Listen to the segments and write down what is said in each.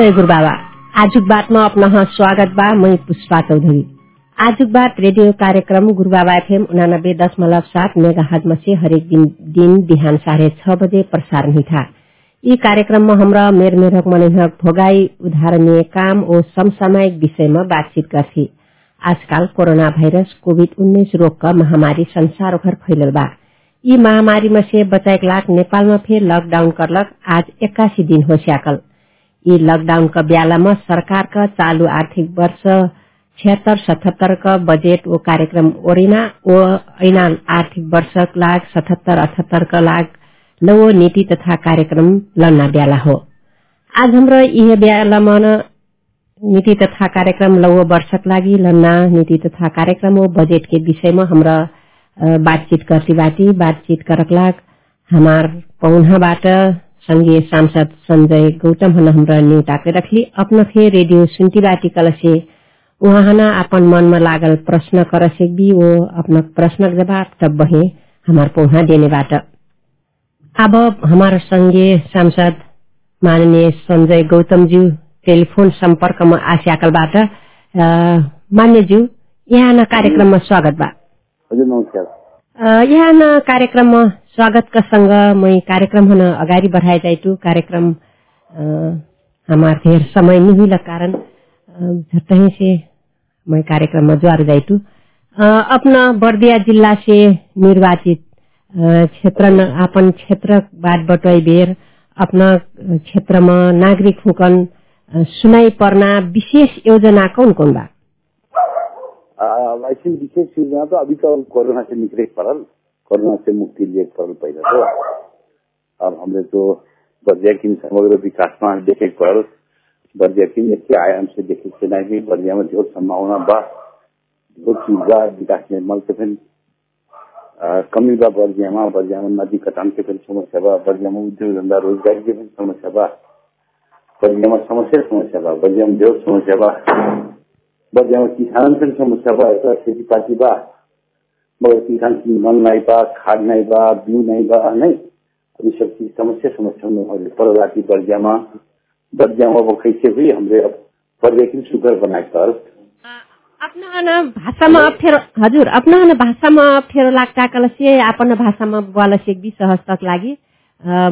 जय गुरुबाबा आजुक बातमा अपना स्वागत बा मैं पुष्पा चौधरी। आजुक बात रेडियो कार्यक्रम गुरुबाबा एफएम उनानब्बे दशमलव सात मेगा हजमा से हरेक दिन दिन बिहान साढ़े छ बजे प्रसारण था यी कार्यक्रममा हाम्रा मेर मेरक मनहक भोगाई उदाहरणीय काम ओ समसामयिक विषयमा बातचीत गर्थे। आजकल कोरोना भाइरस कोविड उन्नाइस रोगका महामारी संसार भर फैलल बा। यी महामारीमा से बचाइक लाख नेपालमा फेर लकडाउन करलक आज एक्कासी दिन हो स्याकल। यी लकडाउनका बेलामा सरकारका चालू आर्थिक वर्ष छिहत्तर सतहत्तर का बजेट वो कार्यक्रम ओरिना ओ ऐना आर्थिक वर्ष लाग सतहत्तर अठहत्तर का लाग लवो नीति तथा कार्यक्रम लन्ना बेला हो। आज हाम्रो यही बेलामा नीति तथा कार्यक्रम लवो वर्षक लागि लन्ना नीति तथा कार्यक्रम हो। बजेट के विषयमा हाम्रा बातचीत करती बाटी बातचीत करक लाग हमार पौनाबाट संघीय सांसद संजय गौतम हन हमरा न्यूटाके रखली अपना फेर रेडियो सुनती बाटी कलसे उहाँ अपन मनमा लागल प्रश्न कर भी वो अपना प्रश्न जवाब तब बहे हमार पौहा देनेबाट। अब हमार संघीय सांसद माननीय संजय गौतमज्यू टेलिफोन सम्पर्कमा आस्याकलबाट मान्यज्यू यहाँ कार्यक्रममा स्वागत बा। हजुर नमस्कार। यहाँ कार्यक्रममा स्वागतका सँग मै कार्यक्रम हन अगाडि बढ़ाए जाइटु कार्यक्रम हमार धेर समय निहुल कारण झट्टही से मैं कार्यक्रम में ज्वार जाइटू अपना बर्दिया जिला से निर्वाचित क्षेत्र अपन क्षेत्र बाट बटोई बेर अपना क्षेत्र में नागरिक हुकन सुनाई पर्ना विशेष योजना कौन कौन बा? ऐसी विशेष योजना तो अभी तो कोरोना से निकले पड़ल कोरोना से मुक्ति लिए पड़ल पहले तो। अब हमने तो बर्दिया की समग्र विकास में देखे पड़ल बर्दिया की अच्छे आयाम से देखे से नहीं बर्दिया में जो संभावना बा। जो चीज बा विकास निर्मल के फिर कमी बा बर्दिया में बर्दिया में नदी कटान के फिर समस्या बा। बर्दिया में उद्योग धंधा रोजगारी के फिर समस्या बा। बर्दिया में समस्या समस्या बा। बर्दिया में जो समस्या बा। बर्दिया में किसान फिर समस्या बा ऐसा खेती पाती बा मगर किसान मन बा खाद नहीं बा बीज नहीं बा नहीं अभी सब चीज समस्या समस्या में पड़ जाती बर्दिया में बर्दिया अब हमरे अब अपना भाषामा अप्ठ्यारो हजुर अपना भाषामा अप्ठ्यारो लाग्दा आफ्नो भाषामा बोल सेक्दी सहज तक लागि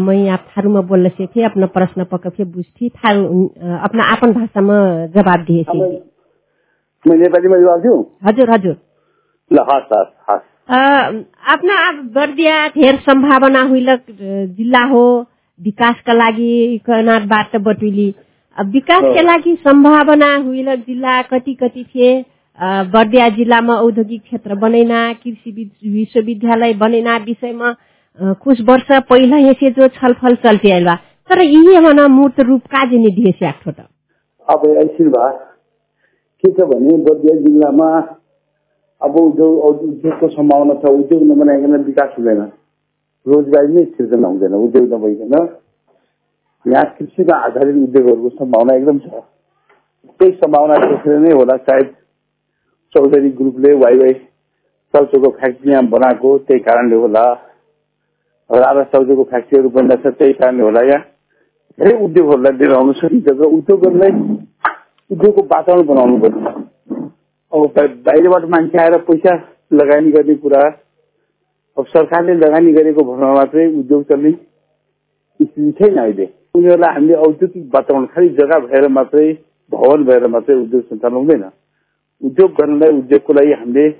मै आप थारूमा बोल्न अपना प्रश्न पक फे बुझ्थी थारू आफ्नो भाषामा मैं नेपालीमा जवाब दिउँ हजुर हजुर। ल हस् हस् हस्। आफ्ना बर्दिया धेर सम्भावना हुइलक जिल्ला हो विकासका लागि कनाटबाट बटुली। विकासका लागि सम्भावना हुइलक जिल्ला कति कति थिए? बर्दिया जिल्लामा औद्योगिक क्षेत्र बनैना कृषि विश्वविद्यालय बनैना विषयमा कुछ वर्ष पहिला हेसे जो छलफल चल्थे तर यही हन मूर्त रूप काजे नि दिए अब ऐसी बा के छ भने बर्दिया जिल्लामा अब उद्योग उद्योगको सम्भावना छ उद्योग नबनाइकन विकास हुँदैन रोजगारी नै सिर्जना हुँदैन उद्योग नभइकन यहाँ कृषिमा आधारित उद्योगहरूको सम्भावना एकदम छ त्यही सम्भावना देखेर नै होला सायद चौधरी ग्रुपले वाइवाई चाउचोको फ्याक्ट्री यहाँ बनाएको त्यही कारणले होला राजा चाउचोको फ्याक्ट्रीहरू बनिरहेको छ त्यही कारणले होला यहाँ धेरै उद्योगहरूलाई लिएर आउन सकिन्छ र उद्योगहरूलाई उद्योगको वातावरण बनाउनु पर्छ। अब बाहिरबाट मान्छे आएर पैसा लगानी गर्ने कुरा अब सरकारले लगानी गरेको भरमा मात्रै उद्योग चल्ने स्थिति छैन अहिले। उनीहरूलाई हामीले औद्योगिक वातावरण खालि जग्गा भएर मात्रै भवन भएर मात्रै उद्योग सञ्चालन हुँदैन। उद्योग गर्नलाई उद्योगको लागि हामीले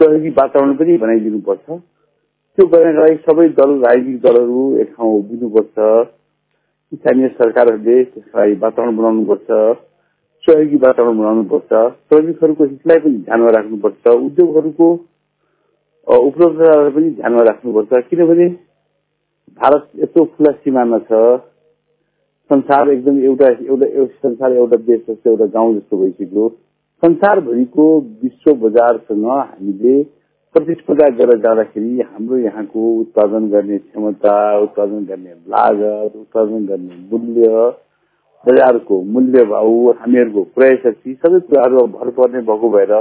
सहयोगी वातावरण पनि बनाइदिनुपर्छ त्यो गर्नका लागि सबै दल राजनीतिक दलहरू एक ठाउँ उभिनुपर्छ स्थानीय सरकारहरूले त्यसलाई वातावरण बनाउनुपर्छ। सहयोगी वातावरण बनाउनुपर्छ श्रमिकहरूको हितलाई पनि ध्यानमा राख्नुपर्छ उद्योगहरूको उपलब्धतालाई पनि ध्यानमा राख्नुपर्छ किनभने भारत यत्रो खुला सिमाना छ। संसार एकदम एउटा एउटा संसार एउटा देश जस्तो एउटा गाउँ जस्तो भइसक्यो। संसारभरिको विश्व बजारसँग हामीले प्रतिस्पर्धा गरेर जाँदाखेरि हाम्रो यहाँको उत्पादन गर्ने क्षमता उत्पादन गर्ने लागत उत्पादन गर्ने मूल्य बजारको मूल्य भाउ हामीहरूको क्रय शक्ति सबै कुराहरू भर पर्ने भएको भएर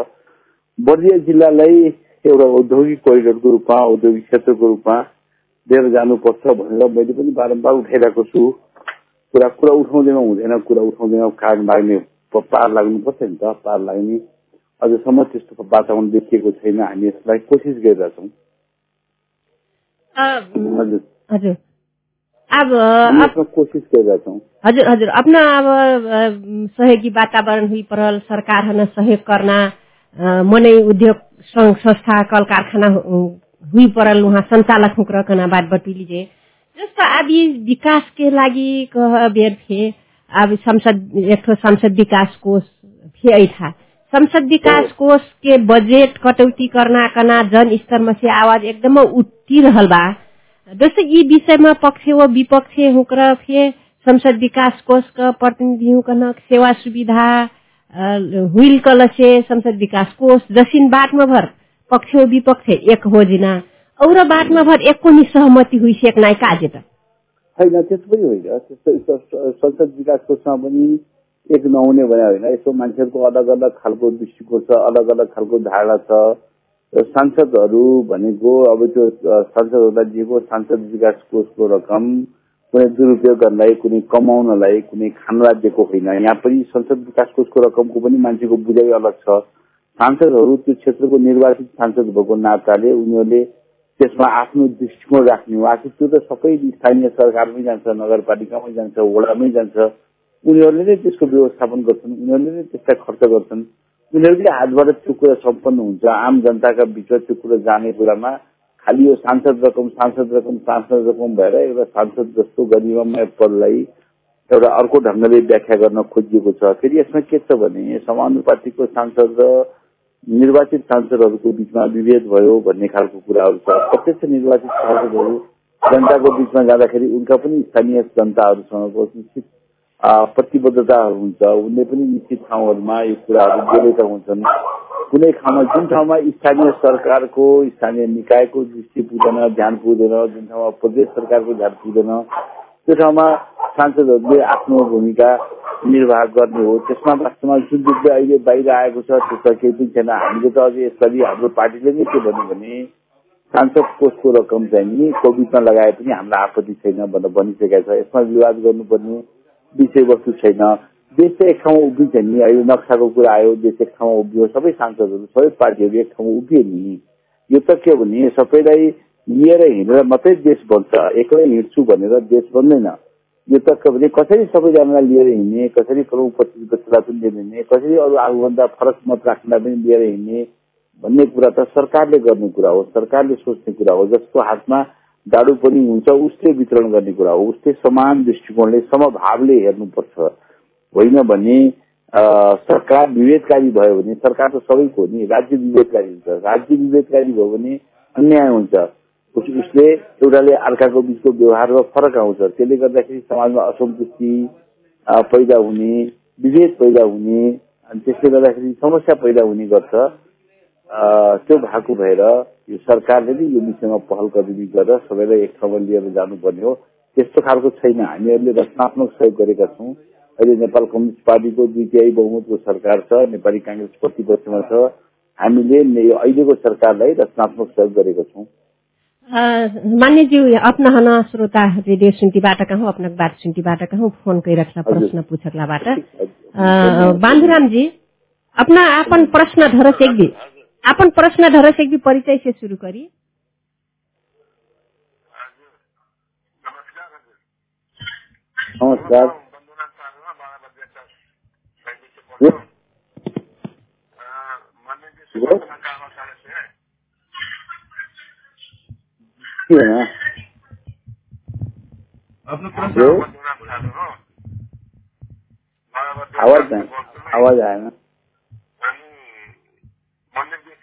बर्दिया जिल्लालाई एउटा औद्योगिक कोरिडोरको रूपमा औद्योगिक क्षेत्रको रूपमा लिएर जानुपर्छ भनेर मैले पनि बारम्बार उठाइरहेको छु। कुरा कुरा उठाउँदैमा हुँदैन कुरा उठाउँदैमा काग माग्ने पार लाग्नुपर्छ नि त पार लाग्ने। अझसम्म त्यस्तो वातावरण देखिएको छैन। हामी यसलाई कोसिस गरिरहेछौँ। हजुर। अब कोसिस हजुर हजुर। अपना अब सहयोगी वातावरण हुई परल सरकार हन सहयोग करना मनै उद्योग संघ संस्था कल कारखाना हुई परल उहाँ संचालक हुक्र कना बात जस्तो अभी विकास के लागि कह बेर अब संसद एक संसद विकास कोष थे था संसद विकास कोष के बजेट कटौती करना कना जन स्तर में से आवाज एकदम उठी रहल बा। जस्तै यी विषयमा पक्ष व विपक्ष हुक्र फे संसद विकास कोष का प्रतिनिधि हुकन सेवा सुविधा हुइल कलसे संसद विकास कोष जसिन बाटमा भर पक्ष विपक्ष एक हो जिना। और बाटमा भर एकको नि सहमति हुई सेक नाइ काजे त? होइन त्यस्तो पनि होइन संसद विकास कोषमा पनि एक नहुने भने होइन। यसो मान्छेहरूको अलग अलग खालको दृष्टिकोण छ अलग अलग खालको धारणा छ। सांसदहरू भनेको अब त्यो सांसदहरूलाई दिएको सांसद विकास कोषको रकम कुनै दुरुपयोग गर्नलाई कुनै कमाउनलाई कुनै खानलाई दिएको होइन। यहाँ पनि संसद विकास कोषको रकमको पनि मान्छेको बुझाइ अलग छ। सांसदहरू त्यो क्षेत्रको निर्वाचित सांसद भएको नाताले उनीहरूले त्यसमा आफ्नो दृष्टिकोण राख्ने हो। आखिर त्यो त सबै स्थानीय सरकारमै जान्छ नगरपालिकामै जान्छ वडामै जान्छ। उनीहरूले नै त्यसको व्यवस्थापन गर्छन् उनीहरूले नै त्यसलाई खर्च गर्छन्। उनीहरूकै हातबाट त्यो कुरा सम्पन्न हुन्छ। आम जनताका बिचमा त्यो कुरा जाने कुरामा खालि यो सांसद रकम सांसद रकम सांसद रकम भएर एउटा सांसद जस्तो गरिमामय पदलाई एउटा अर्को ढङ्गले व्याख्या गर्न खोजिएको छ। फेरि यसमा के छ भने समानुपातिको सांसद र निर्वाचित सांसदहरूको बिचमा विभेद भयो भन्ने खालको कुराहरू छ। प्रत्यक्ष निर्वाचित सांसदहरू जनताको बिचमा जाँदाखेरि उनका पनि स्थानीय जनताहरूसँगको प्रतिबद्धताहरू हुन्छ। उनले पनि निश्चित ठाउँहरूमा यो कुराहरू बोलेका हुन्छन्। कुनै ठाउँमा जुन ठाउँमा स्थानीय सरकारको स्थानीय निकायको दृष्टि पुग्दैन ध्यान पुग्दैन जुन ठाउँमा प्रदेश सरकारको ध्यान पुग्दैन त्यो ठाउँमा सांसदहरूले आफ्नो भूमिका निर्वाह गर्ने हो। त्यसमा वास्तवमा जुन रूपले अहिले बाहिर आएको छ त्यसमा केही पनि छैन। हामीले त अझ यसपालि हाम्रो पार्टीले नै के भन्यो भने सांसद कोषको रकम चाहिँ नि कोभिडमा लगाए पनि हामीलाई आपत्ति छैन भनेर भनिसकेका छ। यसमा विवाद गर्नुपर्ने विषयवस्तु छैन। देश एक ठाउँमा उभिन्छ नि अहिले नक्साको कुरा आयो देश एक ठाउँमा उभियो सबै सांसदहरू सबै पार्टीहरू एक ठाउँमा उभियो नि। यो त के भने सबैलाई लिएर हिँडेर मात्रै देश बन्छ। एक्लै हिँड्छु भनेर देश बन्दैन। यो त के भने कसरी सबैजनालाई लिएर हिँड्ने कसरी प्रतिनिधित्वलाई पनि लिएर हिँड्ने कसरी अरू आफूभन्दा फरक मत राख्नलाई पनि लिएर हिँड्ने भन्ने कुरा त सरकारले गर्ने कुरा हो सरकारले सोच्ने कुरा हो जसको हातमा जाडो पनि हुन्छ उसले वितरण गर्ने कुरा हो। उसले समान दृष्टिकोणले समभावले हेर्नुपर्छ। होइन भने सरकार विवेदकारी भयो भने सरकार त सबैको नि राज्य विवेदकारी हुन्छ। राज्य विवेदकारी भयो भने अन्याय हुन्छ। उसले एउटाले अर्काको बिचको व्यवहारमा फरक आउँछ। त्यसले गर्दाखेरि समाजमा असन्तुष्टि पैदा हुने विभेद पैदा हुने अनि त्यसले गर्दाखेरि समस्या पैदा हुने गर्छ। त्यो भएको भएर यो सरकारले नै यो विषयमा पहल कदमी गरेर सबैलाई एक ठाउँमा लिएर जानुपर्ने हो। त्यस्तो खालको छैन। हामीहरूले रचनात्मक सहयोग गरेका छौँ। अहिले नेपाल कम्युनिस्ट पार्टीको दुई तिहाई बहुमतको सरकार छ नेपाली काङ्ग्रेस प्रतिपक्षमा छ। हामीले अहिलेको सरकारलाई रचनात्मक सहयोग गरेका छौँ। मान्यज्यू श्रोता रेडियो सुन्तीबाट कहूँ अपना बात सुन्तीबाट कहूँ फोन रखला प्रश्न पूछकलाबाट बांधुराम जी अपना प्रश्न धरस एक दिन। अपन प्रश्न धरस एक भी परिचय से शुरू करिए। नमस्कार। आवाज आवाज आया ना?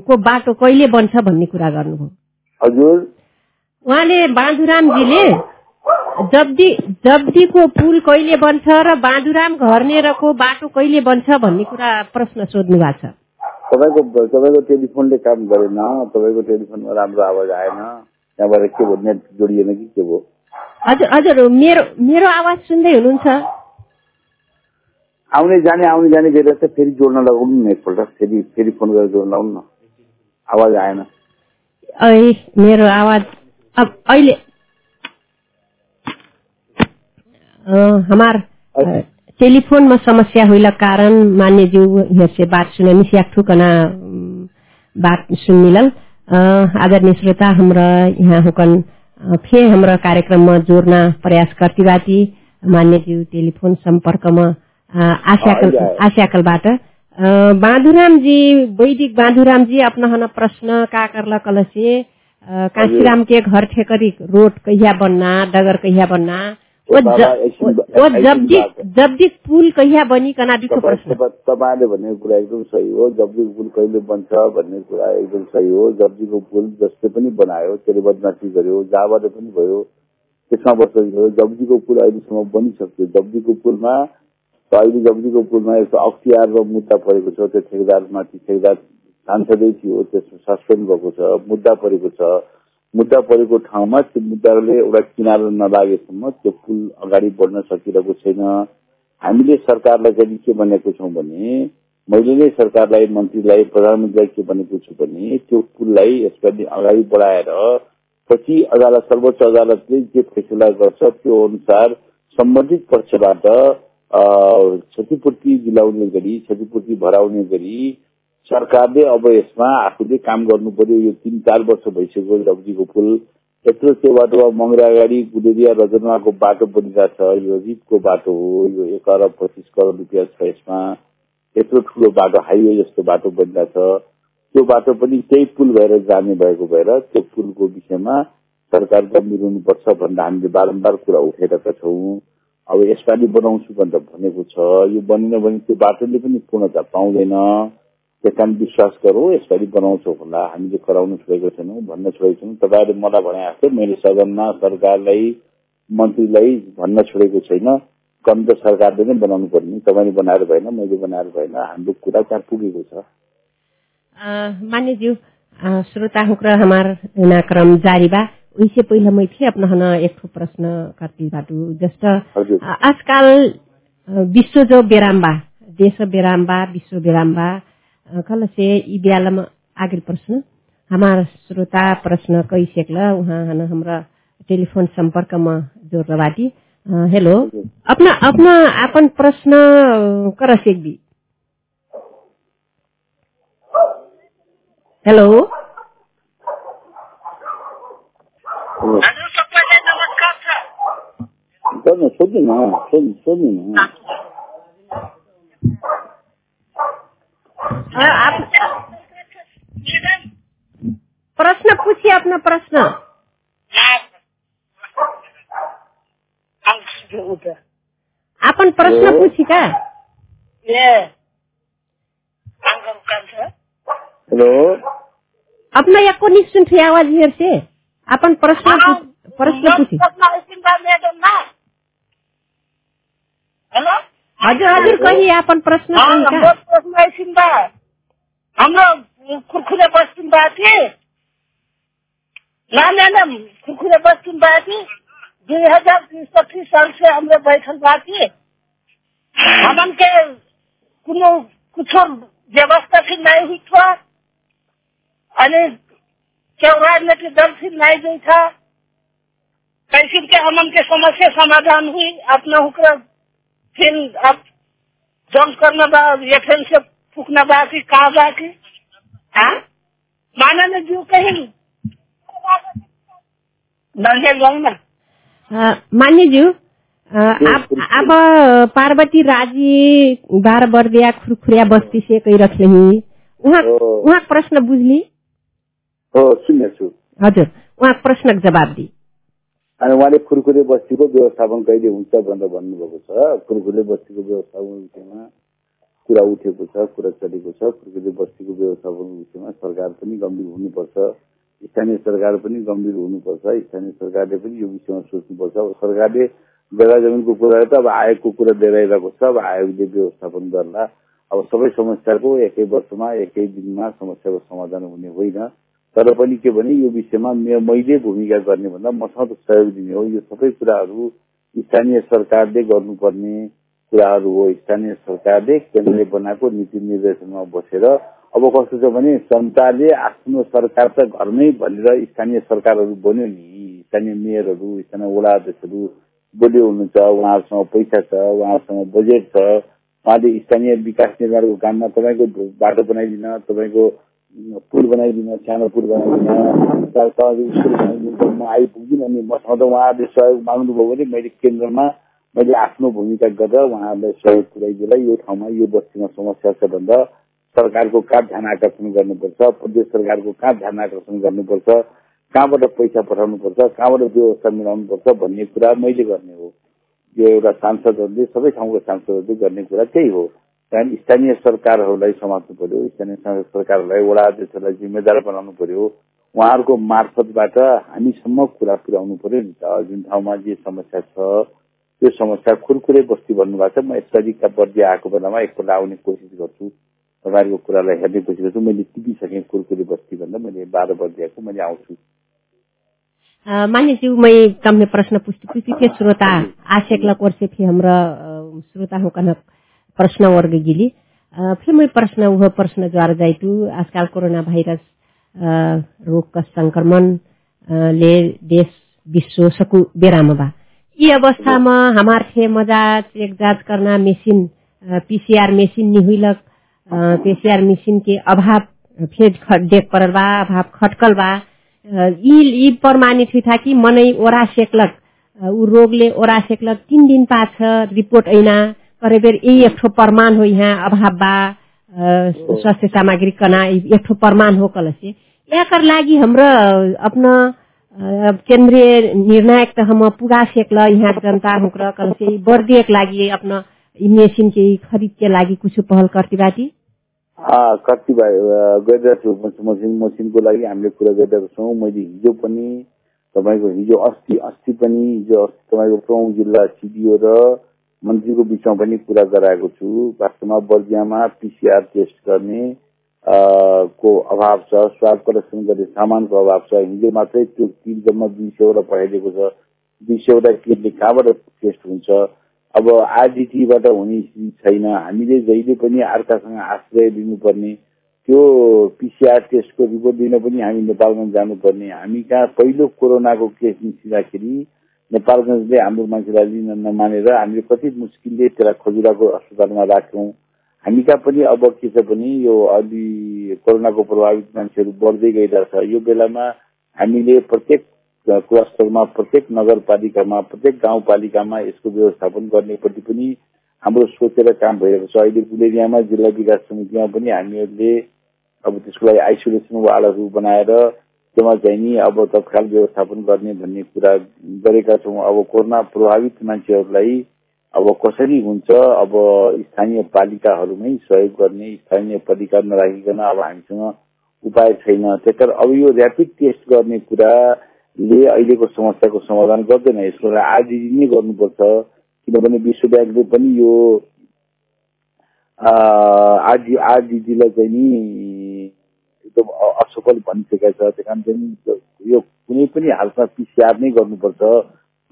को बाटो कहिले बन्छ भन्ने कुरा गर्नुभयो। हजुर। उहाँले बाँधुरामजीले जब्दी जब्दीको पुल कहिले बन्छ र बाँधुराम घर्नेरको बाटो कहिले बन्छ भन्ने कुरा प्रश्न सोध्नु भएको छ। तपाईँको तपाईँको टेलिफोनले काम गरेन तपाईँको टेलिफोनमा राम्रो आवाज आएन त्यहाँबाट के भयो नेट जोडिएन कि के भयो? हजुर हजुर मेरो मेरो आवाज सुन्दै हुनुहुन्छ। आउने जाने आउने जाने बेला चाहिँ फेरि जोड्न लगाउनु न एकपल्ट फेरि फेरि फोन गरेर जोड्न लगाउनु न आवाज आएन ऐ मेरो आवाज अब अहिले हमार अ, टेलीफोन में समस्या हुई कारण मान्य जी से बात सुननी से ठुकना बात सुन मिलल आदरणीय श्रोता हमरा यहाँ हुकन फेर हमरा कार्यक्रम में जोड़ना प्रयास करती बाती मान्य जी टेलीफोन संपर्क में आशाकल आशाकलबाट अ, बाँधुराम जी वैदिक बाँधुराम जी अपना हना प्रश्न का करला कल से अ, काशीराम के घर ठेकरी रोड कहिया बनना डगर कहिया बनना। वो बाबा, ज- एकछिन- वो एकछिन जब्दी बात है। जब्दी पुल कहिया बनी कनाडीको प्रश्न। तपाईँ- तपाईँले भनेको कुरा एकदम सही हो। जब्जीको पुल कहिले बन्छ भन्ने कुरा एकदम सही हो। जब्जीको पुल जसले पनि बनायो त्यसले बदमासी गर्यो जहाँबाट पनि भयो। त्यसमा बस्दै भयो जब्जीको पुल अहिलेसम्म बनिसक्यो। जब्जीको पुलमा अहिले जब्जीको पुलमा एक अख्तियार र मुद्दा परेको छ त्यो ठेकेदारमाथि ठेकेदार सांसदै थियो त्यसमा सस्पेन्ड भएको छ मुद्दा परेको छ। मुद्दा परेको ठाउँमा त्यो मुद्दाले एउटा किनारा नलागेसम्म त्यो पुल अगाडि बढ्न सकिरहेको छैन। हामीले सरकारलाई चाहिँ के भनेको छौँ भने मैले नै सरकारलाई मन्त्रीलाई प्रधानमन्त्रीलाई के भनेको छु भने त्यो पुललाई यसपालि अगाडि बढाएर पछि अदालत सर्वोच्च अदालतले जे फैसला गर्छ त्यो अनुसार सम्बन्धित पक्षबाट क्षतिपूर्ति दिलाउने गरी क्षतिपूर्ति भराउने गरी सरकारले अब यसमा आफूले काम गर्नु पर्यो यो तिन चार वर्ष भइसक्यो रब्जीको पुल यत्रो त्यो बाटोमा मङ्गरा अगाडि गुडेरिया रजनवाको बाटो बनिरहेको छ यो रिपको बाटो हो यो एक अरब पच्चिस करोड रुपियाँ छ यसमा यत्रो ठुलो बाटो हाइवे जस्तो बाटो बनिरहेको छ त्यो बाटो पनि त्यही पुल भएर जाने भएको भएर त्यो पुलको विषयमा सरकार गम्भीर हुनुपर्छ भनेर हामीले बारम्बार कुरा उठाइरहेका छौँ अब यसपालि बनाउँछु भनेर भनेको छ। यो बनिन भने त्यो बाटोले पनि पूर्णता पाउँदैन। त्यस कारण विश्वास गरौँ यसपालि बनाउँछौँ होला। हामीले कराउन छोडेको छैनौँ भन्न छोडेको छैनौँ। तपाईँहरूले मलाई भने जस्तै मैले सदनमा सरकारलाई मन्त्रीलाई भन्न छोडेको छैन। कम त सरकारले नै बनाउनु पर्ने। तपाईँले बनाएर भएन मैले बनाएर भएन। हाम्रो कुरा त्यहाँ पुगेको छ। मान्य ज्यू अ, श्रोता हुक्र हमार क्रम जारी बा। उनसे पहले मैं हना एक ठो प्रश्न करती बाटू जस्ट आजकल विश्व जो बेराम्बा देश बेराम्बा विश्व बेराम्बा कल से ब्यालम आगे प्रश्न हमार श्रोता प्रश्न कई सेकल उहाँ हन हमरा टेलीफोन संपर्क में जोड़ बाटी। अ, हेलो। अपना अपना अपन प्रश्न कर सेकबी हेलो हजुर सबैलाई नमस्कार छ सोध्नु सोध्नु न सोध्नु सोध्नु न अ, आप मैडम प्रश्न पूछिए अपना प्रश्न अपन प्रश्न हेलो? पूछी का ए अङ्कल काम छ हेलो अपना या को सुन थे आवाज हियर से अपन प्रश्न पूछ- प्रश्न पूछी हजुर हजुर कहिए अपन प्रश्न हाम्रो खुर्खुरे बस्तीमा थिए ना खुरखुरे बस्ती में थी दो हज़ार पच्चीस साल से हमरे बैठल बाकी। हमन के कुनो कुछ व्यवस्था फिर नहीं हुई था। अनि चौरा में के दल फिर नहीं गई था। कैसे के हमन के समस्या समाधान हुई। अपना हुक्र फिर अब जंग करना बा ये फिर से फूकना बा की कहा बा की? हाँ? माना ने जो कहीं। मान्यज्यू आप अब पार्वती राजी बार बर्दिया खुरखुरिया बस्ती से कही रख उहाँ प्रश्न बुझली? हो सुन्नेछु छु हजुर उहाँ प्रश्नको जवाब दी। अनि उहाँले खुरखुरे बस्तीको व्यवस्थापन कहिले हुन्छ भनेर भन्नुभएको छ। खुरखुरे बस्तीको व्यवस्थापन विषयमा कुरा उठेको छ कुरा चलेको छ। खुरखुरे बस्तीको व्यवस्थापन विषयमा सरकार पनि गम्भीर हुनुपर्छ। स्थानीय सरकार पनि गम्भीर हुनुपर्छ। स्थानीय सरकारले पनि यो विषयमा सोच्नुपर्छ। सरकारले जग्गा जमिनको कुरा त अब आयोगको कुरा लिएर छ। अब आयोगले व्यवस्थापन गर्ला। अब सबै समस्याको एकै वर्षमा एकै दिनमा समस्याको समाधान हुने होइन। तर पनि के भने यो विषयमा मैले भूमिका गर्ने भन्दा मसँग सहयोग दिने हो। यो सबै कुराहरू स्थानीय सरकारले गर्नुपर्ने कुराहरू हो। स्थानीय सरकारले केन्द्रले बनाएको नीति निर्देशनमा बसेर अब कस्तो छ भने जनताले आफ्नो सरकार त घरमै भनेर स्थानीय सरकारहरू बन्यो नि। स्थानीय मेयरहरू स्थानीय वडा अध्यक्षहरू बलियो हुनुहुन्छ। उहाँहरूसँग पैसा छ उहाँहरूसँग बजेट छ। उहाँले स्थानीय विकास निर्माणको काममा तपाईँको बाटो बनाइदिन तपाईँको पुल बनाइदिन सानो पुल बनाइदिन स्कुल म आइपुग्दिनँ अनि मसँग त उहाँहरूले सहयोग माग्नुभयो भने मैले केन्द्रमा मैले आफ्नो भूमिका गरेर उहाँहरूलाई सहयोग पुऱ्याइदिएला यो ठाउँमा यो बस्तीमा समस्या छ भन्दा सरकारको कहाँ ध्यान आकर्षण गर्नुपर्छ प्रदेश सरकारको कहाँ ध्यान आकर्षण गर्नुपर्छ कहाँबाट पैसा पठाउनुपर्छ कहाँबाट व्यवस्था मिलाउनुपर्छ भन्ने कुरा मैले गर्ने हो। यो एउटा सांसदहरूले सबै ठाउँको सांसदहरूले गर्ने कुरा त्यही हो। त्यहाँदेखि स्थानीय सरकारहरूलाई समात्नु पर्यो स्थानीय सरकारहरूलाई वडा अध्यक्षलाई जिम्मेदार बनाउनु पर्यो। उहाँहरूको मार्फतबाट हामीसम्म कुरा पुर्याउनु पर्यो नि त। जुन ठाउँमा जे समस्या छ त्यो समस्या खुरखुरे बस्ती भन्नुभएको छ। म यसरी बर्दी आएको बेलामा एकपल्ट आउने कोसिस गर्छु। तपाईँहरूको कुरालाई हेर्ने कोसिस गर्छु। मैले टिपिसकेँ कुरकुरी बस्ती भन्दा मैले बाह्र बजिआएको मैले आउँछु। मान्यज्यू मैं तमने प्रश्न पुष्टि पुष्टि के श्रोता आशेकलक वर्ष फिर हमरा श्रोता हो कन प्रश्न वर्ग गिली। फिर मैं प्रश्न वह प्रश्न द्वारा जाइतु। आजकल कोरोना भाइरस रोग का संक्रमण ले देश विश्व सकु बेराम बा यी अवस्थामा हमार थे मजा चेक जांच करना मेसिन पीसीआर मेसिन निहुलक पीसीआर मशीन के अभाव फेर देख पड़ल बा अभाव खटकल बा। यी प्रमाणित हुई कि मनै ओरा सेकलक। ऊ रोगले ओरा सेकलक। तीन दिन पाछ रिपोर्ट ऐना। करे बेर यही एक ठो प्रमाण हो यहाँ अभाव स्वास्थ्य सामग्री कना एक ठो प्रमाण हो कल से एकर लागि हाम्रो अपना केन्द्रीय निर्णायक त हम पुगा सेकल यहाँ जनता हुक्र कल से बर्दियक लागि अपना मेसिन के खरिद के लागि कुछ पहल करती बाटी? कति गरिरहेको छु मसिन मसिनको लागि हामीले कुरा गरिरहेको छौँ। मैले हिजो पनि तपाईँको हिजो अस्ति अस्ति पनि हिजो अस्ति तपाईँको प्रमुख जिल्ला सिडिओ र मन्त्रीको बिचमा पनि कुरा गराएको छु। वास्तवमा बर्दियामा पिसिआर टेस्ट गर्ने को अभाव छ स्वाद प्रदर्शन गर्ने सामानको अभाव छ। हिजो मात्रै त्यो किट जम्मा दुई सयवटा पठाइदिएको छ। दुई सयवटा किटले कहाँबाट टेस्ट हुन्छ? अब आरडिटीबाट हुने छैन। हामीले जहिले पनि अर्कासँग आश्रय लिनुपर्ने। त्यो पिसिआर टेस्टको रिपोर्ट दिन पनि हामी नेपालगञ्ज जानुपर्ने। हामी कहाँ पहिलो कोरोनाको केस निस्किँदाखेरि नेपालगञ्जले हाम्रो मान्छेलाई लिन नमानेर हामीले कति मुस्किलले त्यसलाई खजुराको अस्पतालमा राख्यौँ। हामी कहाँ पनि अब के छ भने यो अलि कोरोनाको प्रभावित मान्छेहरू बढ्दै गइरहेछ यो बेलामा हामीले प्रत्येक क्लस्टरमा प्रत्येक नगरपालिकामा प्रत्येक गाउँपालिकामा यसको व्यवस्थापन गर्नेपट्टि पनि हाम्रो सोचेर काम भइरहेको छ। अहिले गुलेरियामा जिल्ला विकास समितिमा पनि हामीहरूले अब त्यसको लागि आइसोलेसन वार्डहरू बनाएर त्यसमा चाहिँ नि अब तत्काल व्यवस्थापन गर्ने भन्ने कुरा गरेका छौँ। अब कोरोना प्रभावित मान्छेहरूलाई अब कसरी हुन्छ अब स्थानीय पालिकाहरूमै सहयोग गर्ने स्थानीय पालिका नराखिकन अब हामीसँग उपाय छैन। त्यस अब यो ऱ्यापिड टेस्ट गर्ने कुरा ले अहिलेको समस्याको समाधान गर्दैन। यसको आरडिडी नै गर्नुपर्छ। किनभने विश्व ब्याङ्कले पनि यो आरडी आरडिडीलाई चाहिँ नि एकदम असफल भनिसकेका छ। त्यही कारण चाहिँ यो कुनै पनि हालतमा पिसिआर नै गर्नुपर्छ।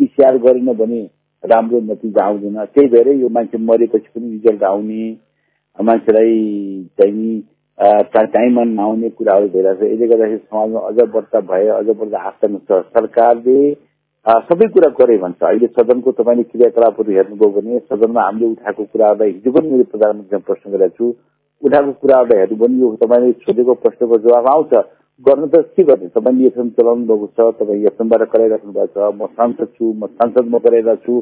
पिसिआर गरेन भने राम्रो नतिजा आउँदैन। त्यही भएर यो मान्छे मरेपछि पनि रिजल्ट आउने। मान्छेलाई चाहिँ टाइममा नआउने कुराहरू भइरहेको छ। यसले गर्दाखेरि समाजमा अझ बढ्ता भए अझ बढ्ता आस्था छ सरकारले सबै कुरा गरे भन्छ। अहिले सदनको तपाईँले क्रियाकलापहरू हेर्नुभयो भने सदनमा हामीले उठाएको कुराहरूलाई हिजो पनि मैले प्रधानमन्त्रीसँग प्रश्न गरेको छु। उठाएको कुराहरूलाई हेर्नु पनि यो तपाईँले सोधेको प्रश्नको जवाब आउँछ। गर्न त के गर्ने? तपाईँले एफएम चलाउनु भएको छ तपाईँ एफएमबाट कराइराख्नु भएको छ म सांसद छु म सांसदमा कराइरहेको छु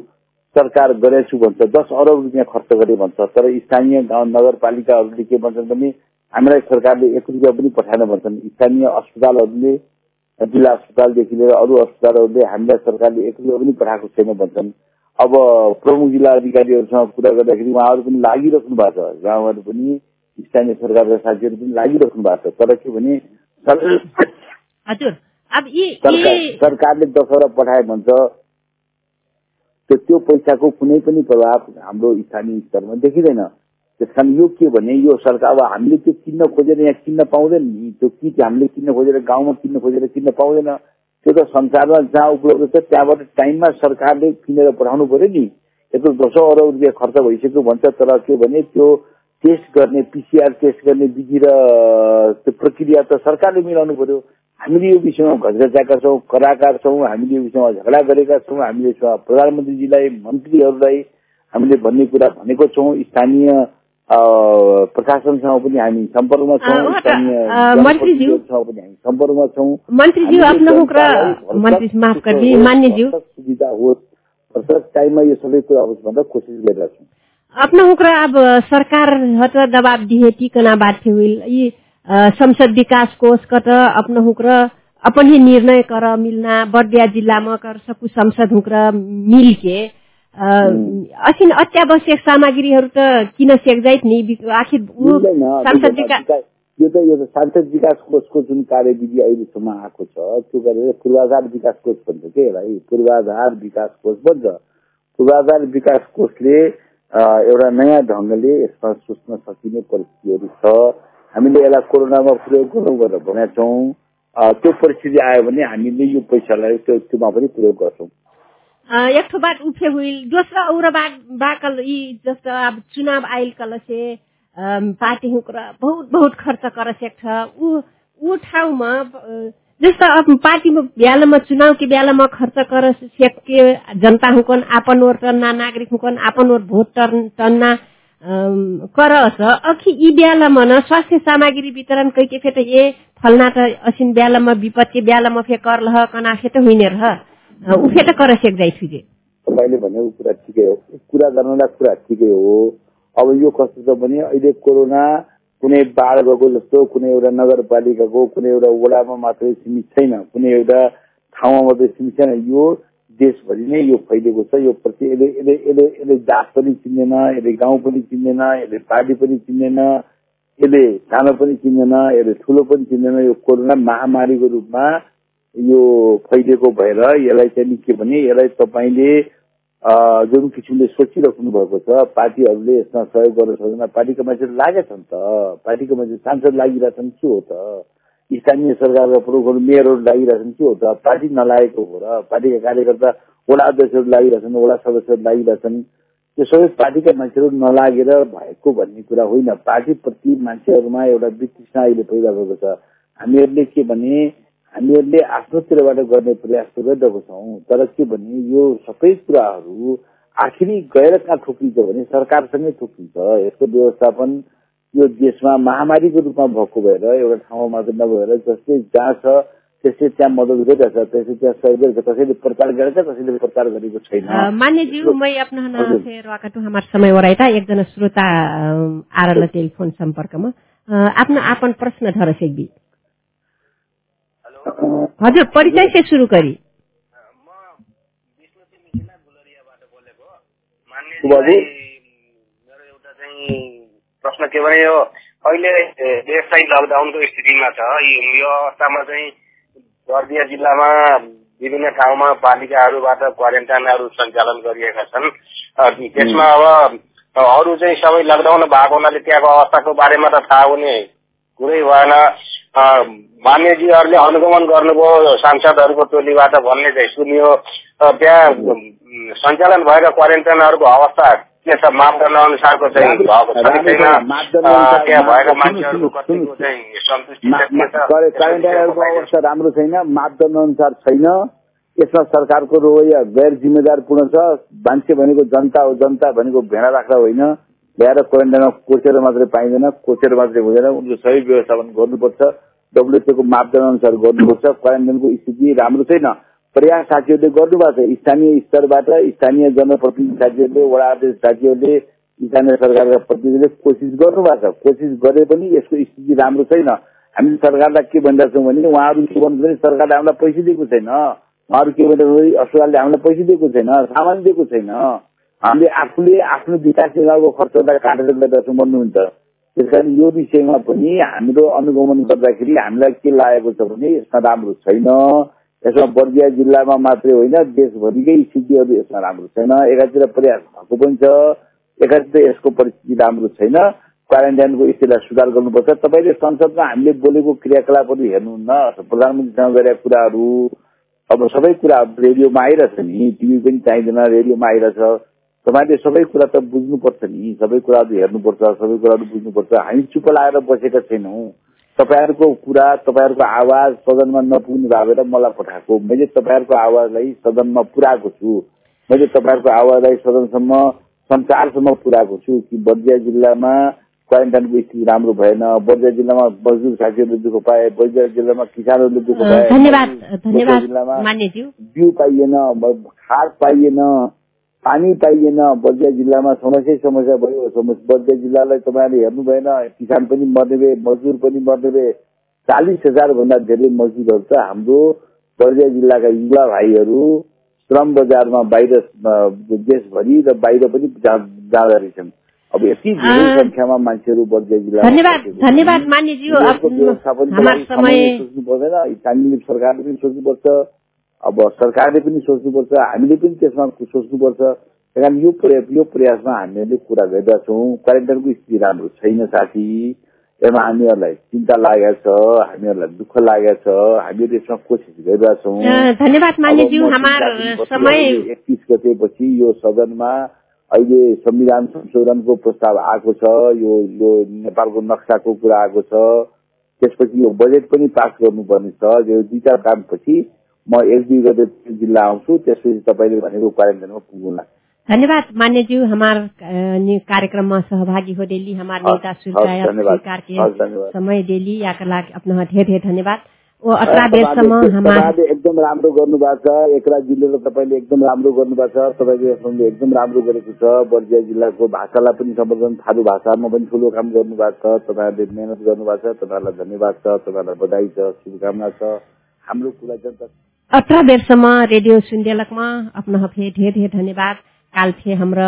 सरकार गरेछु भन्छ दस अरब रुपियाँ खर्च गरे भन्छ। तर स्थानीय गाउँ नगरपालिकाहरूले के भन्छन् भने हामीलाई सरकारले एक रुपियाँ पनि पठाएन भन्छन्। स्थानीय अस्पतालहरूले जिल्ला अस्पतालदेखि लिएर अरू अस्पतालहरूले हामीलाई सरकारले एक रुपियाँ पनि पठाएको छैन भन्छन्। अब प्रमुख जिल्ला अधिकारीहरूसँग कुरा गर्दाखेरि उहाँहरू पनि लागिराख्नु भएको छ। गाउँहरू पनि स्थानीय सरकारका साथीहरू पनि लागिराख्नु भएको छ। तर के भने सरकार सरकारले दसवटा पठाए भन्छ। त्यो त्यो पैसाको कुनै पनि प्रभाव हाम्रो स्थानीय स्तरमा देखिँदैन। त्यस कारण यो के भने यो सरकार अब हामीले त्यो किन्न खोजेर यहाँ किन्न पाउँदैन नि। त्यो किट हामीले किन्न खोजेर गाउँमा किन्न खोजेर किन्न पाउँदैन। त्यो त संसारमा जहाँ उपलब्ध छ त्यहाँबाट टाइममा सरकारले किनेर पठाउनु पर्यो नि। यत्रो दसौँ अरब रुपियाँ खर्च भइसक्यो भन्छ। तर के भने त्यो टेस्ट गर्ने पिसिआर टेस्ट गर्ने विधि र त्यो प्रक्रिया त सरकारले मिलाउनु पर्यो। हामीले यो विषयमा घचघचाएका छौँ कराकार छौँ हामीले यो विषयमा झगडा गरेका छौँ हामीले प्रधानमन्त्रीजीलाई मन्त्रीहरूलाई हामीले भन्ने कुरा भनेको छौँ। स्थानीय प्रशासनसँग पनि हामी सम्पर्कमा छौँ। हामी सम्पर्कमा छौँ। सुविधा होस् टाइममा यो सबै कुरा होस् भनेर कोसिस गरिरहेका छौँ। अपना हुक्र अब सरकार हत दबाब दिए टिकना थी हुई यी संसद विकास कोष कट अपना हुक्र अपन ही निर्णय कर मिलना बर्दिया जिल्ला में कर सकु संसद हुक्र मिल के अ, असिन अत्यावश्यक सामग्रीहरू त किन सेक्जाइत नि? आखिर। संसद विकास यो त यो त सांसद विकास कोषको जुन कार्यविधि अहिलेसम्म आएको छ त्यो गरेर पूर्वाधार विकास कोष भन्छ के यसलाई पूर्वाधार विकास कोष भन्छ। पूर्वाधार विकास कोषले एउटा नयाँ ढङ्गले यसमा सोच्न सकिने परिस्थितिहरू छ। हामीले यसलाई कोरोनामा प्रयोग गरौँ भनेर भनेका छौँ। त्यो परिस्थिति आयो भने हामीले यो पैसालाई त्यो त्योमा पनि प्रयोग गर्छौँ। एक ठो बात उठे हुई दोस्रो और बाकल यी जस्तो अब चुनाव आयल कल से पार्टी हुक्र बहुत बहुत खर्च कर सक्छ ऊ ऊ ठाउँमा जस्तो अब पार्टीमा बेलामा चुनाव के बेलामा खर्च कर सके जनता हुकन आपन ओर टन्ना नागरिक हुकन आपन ओर भोट टन्ना करस अखि यी बेलामा न स्वास्थ्य सामग्री वितरण कैके फेट? ए फलना त असिन बेलामा विपद के बेलामा फे कर लह कना फेट हुइने रह। ऊ फेट कर सेक जाइ थुजे तपाईँले भनेको कुरा ठिकै हो। कुरा गर्नलाई कुरा ठिकै हो। अब यो कस्तो छ भने अहिले कोरोना कुनै बाढ जस्तो कुनै एउटा नगरपालिकाको कुनै एउटा वडामा मात्रै सीमित छैन। कुनै एउटा ठाउँमा मात्रै सीमित छैन। यो देशभरि नै यो फैलिएको छ। यो प्रति यसले यसले यसले यसले जात पनि चिन्दैन यसले गाउँ पनि चिन्दैन यसले पार्टी पनि चिन्दैन यसले सानो पनि चिन्दैन यसले ठुलो पनि चिन्दैन। यो कोरोना महामारीको रूपमा यो फैलिएको भएर यसलाई चाहिँ के भने यसलाई तपाईँले जुन किसिमले सोचिराख्नु भएको छ पार्टीहरूले यसमा सहयोग गर्न सक्दैन। पार्टीका मान्छेहरू लागेका छन् त। पार्टीका मान्छे सांसद लागिरहेछन् के हो त? स्थानीय सरकारका प्रमुखहरू मेयरहरू लागिरहेछन् के हो त? पार्टी नलागेको हो र पार्टीका कार्यकर्ता वडा अध्यक्षहरू लागिरहेछन् वडा सदस्यहरू लागिरहेछन्। त्यो सबै पार्टीका मान्छेहरू नलागेर भएको भन्ने कुरा होइन। पार्टीप्रति मान्छेहरूमा एउटा वितृष्णा अहिले पैदा भएको छ। हामीहरूले के भने हामीहरूले आफ्नोतिरबाट गर्ने प्रयास गरिरहेको छौँ। तर के भने यो सबै कुराहरू आखिरी गएर कहाँ ठोकिन्छ भने सरकारसँगै ठोकिन्छ यसको व्यवस्थापन यो देशमा महामारीको रूपमा भएको भएर एउटा ठाउँमा मात्र नभएर जसले जहाँ छ त्यसले त्यहाँ मद्दत गरिरहेछ त्यसले त्यहाँ सहयोग गरेछ कसैले प्रचार गरेछ कसैले प्रचार गरेको छैन। मान्यज्यू मै हमार समय एकजना श्रोता आरल टेलिफोन सम्पर्कमा। आफ्नो आपन प्रश्न धर सेक्बी हजुर परिचय से शुरू करी बाबु? मेरो एउटा चाहिँ प्रश्न के भने यो अहिले देश चाहिँ लकडाउनको स्थितिमा छ यो अवस्थामा चाहिँ बर्दिया जिल्लामा विभिन्न ठाउँमा पालिकाहरूबाट क्वारेन्टाइनहरू सञ्चालन गरिएका छन्। त्यसमा अब अरू चाहिँ सबै लकडाउन भएको हुनाले त्यहाँको अवस्थाको बारेमा त थाहा हुने कुरै भएन। मान्यजीहरूले अनुगमन गर्नुभयो सांसदहरूको टोलीबाट भन्ने चाहिँ सुनियो। त्यहाँ सञ्चालन भएका क्वारेन्टाइनहरूको अवस्था के छ मापदण्ड अनुसारको चाहिँ भएको छ कि छैन? त्यहाँ भएका मान्छेहरूको कतिको चाहिँ सन्तुष्टि क्वारेन्टाइनहरूको अवस्था राम्रो छैन मापदण्ड अनुसार छैन। यसमा सरकारको रवैया गैर जिम्मेदारपूर्ण छ। मान्छे भनेको जनता हो जनता भनेको भेडा राख्दा होइन। ल्याएर क्वारेन्टाइनमा कोचेर मात्रै पाइँदैन कोचेर मात्रै हुँदैन। उनको सही व्यवस्थापन गर्नुपर्छ डब्लुएचओको मापदण्ड अनुसार गर्नुपर्छ। क्वारेन्टाइनको स्थिति राम्रो छैन। प्रयास साथीहरूले गर्नुभएको छ। स्थानीय स्तरबाट स्थानीय जनप्रतिनिधि साथीहरूले वडा अध्यक्ष साथीहरूले स्थानीय सरकारका प्रतिनिधिले कोसिस गर्नुभएको छ। कोसिस गरे पनि यसको स्थिति राम्रो छैन। हामीले सरकारलाई के भनिरहेको छौँ भने उहाँहरू के भन्नु भने सरकारले हामीलाई पैसा दिएको छैन। उहाँहरू के भनिरहेको भने अस्पतालले हामीलाई पैसा दिएको छैन सामान दिएको छैन। हामीले आफूले आफ्नो विकास योजनाको खर्चलाई काटेर गइरहेको छौँ भन्नुहुन्छ। त्यस कारण यो विषयमा पनि हाम्रो अनुगमन गर्दाखेरि हामीलाई के लागेको छ भने यसमा राम्रो छैन। यसमा बर्दिया जिल्लामा मात्रै होइन देशभरिकै स्थितिहरू यसमा राम्रो छैन। एकातिर प्रयास भएको पनि छ। एकातिर यसको परिस्थिति राम्रो छैन। क्वारेन्टाइनको स्थितिलाई सुधार गर्नुपर्छ। तपाईँले संसदमा हामीले बोलेको क्रियाकलापहरू हेर्नुहुन्न। प्रधानमन्त्रीसँग गरेका कुराहरू। अब सबै कुरा रेडियोमा आइरहेछ नि। टिभी पनि चाहिँदैन रेडियोमा आइरहेछ। तपाईँले सबै कुरा त बुझ्नुपर्छ नि सबै कुराहरू हेर्नुपर्छ सबै कुराहरू बुझ्नुपर्छ। हामी चुप लगाएर बसेका छैनौँ। तपाईँहरूको कुरा तपाईँहरूको आवाज सदनमा नपुग्नु भएर मलाई पठाएको। मैले तपाईँहरूको आवाजलाई सदनमा पुऱ्याएको छु। मैले तपाईँहरूको आवाजलाई सदनसम्म संसारसम्म पुऱ्याएको छु कि बर्दिया जिल्लामा क्वारेन्टाइनको स्थिति राम्रो भएन। बर्दिया जिल्लामा मजदुर साथीहरूले दुःख पाए। बर्दिया जिल्लामा किसानहरूले दुःख पाए। धन्यवाद धन्यवाद बिउ पाइएन खाद पाइएन। पानी पाइएन बर्दिया जिल्लामा समस्या समस्या भयो बर्दिया जिल्लालाई तपाईँहरूले हेर्नु भएन किसान पनि मर्ने भए मजदुर पनि मर्ने भए चालिस हजारभन्दा धेरै मजदुरहरू त हाम्रो बर्दिया जिल्लाका युवा भाइहरू श्रम बजारमा बाहिर देशभरि र बाहिर पनि जाँदा रहेछन्। अब यति धेरै संख्यामा मान्छेहरू बर्दिया जिल्ला धन्यवाद धन्यवाद सोच्नु पर्दैन। स्थानीय सरकारले पनि सोच्नुपर्छ। अब सरकारले पनि सोच्नुपर्छ हामीले पनि त्यसमा सोच्नुपर्छ। त्यही कारण यो प्रयास यो प्रयासमा हामीहरूले कुरा गरिरहेका छौँ क्वारेन्टाइनको स्थिति राम्रो छैन साथी। यसमा हामीहरूलाई चिन्ता लागेको छ हामीहरूलाई दुःख लागेको छ। हामीले यसमा कोसिस गरिरहेछौँ एकतिस गतेपछि यो सदनमा अहिले संविधान संशोधनको प्रस्ताव आएको छ यो यो नेपालको नक्साको कुरा आएको छ। त्यसपछि यो बजेट पनि पास गर्नुपर्ने छ यो दुईटा कामपछि म एक दुई गते जिल्ला आउँछु त्यसपछि तपाईँले भनेको क्वारेन्टाइनमा पुगुला धन्यवाद मान्यज्यू हमार कार्यक्रममा सहभागी हो डेली हमार नेता स्वीकार के समय डेली याका लागि अपना ढेर ढेर धन्यवाद। ओ अठार बेरसम्म हमार एकदम राम्रो गर्नुभएको छ। एकरा जिल्लाले तपाईँले एकदम राम्रो गर्नुभएको छ। तपाईँले एकदम राम्रो गरेको छ। बर्दिया जिल्लाको भाषालाई पनि सम्बोधन थारू भाषामा पनि ठुलो काम गर्नुभएको छ। तपाईँहरूले मेहनत गर्नुभएको छ। तपाईँहरूलाई धन्यवाद छ। तपाईँहरूलाई बधाई छ। शुभकामना छ। हाम्रो कुरा जनता अठारह बेरसम्म रेडियो अपना हफे ढेर ढेर धन्यवाद। काल थे हाम्रो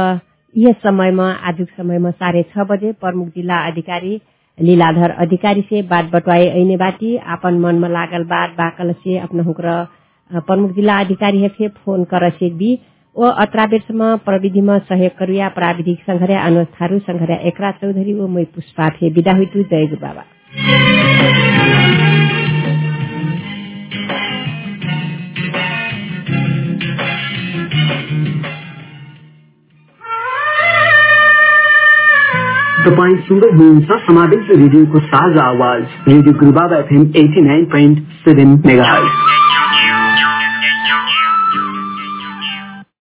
यह समयमा आजुक समयमा साढे छ बजे प्रमुख जिल्ला अधिकारी लीलाधर अधिकारी से बात बटवाए ऐने बाटी आपन मन में लागल बात बाकल से अपना हुक्र प्रमुख जिल्ला अधिकारी हेफे फोन कर भी ओ अत्रा बेरसम्म प्रविधिमा सहयोग करुया प्राविधिक संघर्या अनुज थारू संघर्या एकरा चौधरी ओ मै पुष्पा थे विदा हुई जय बाबा तपाईँ सुन्दै समावेश रेडियोको साझा आवाज़ radio Gurubaba FM eighty nine point seven mega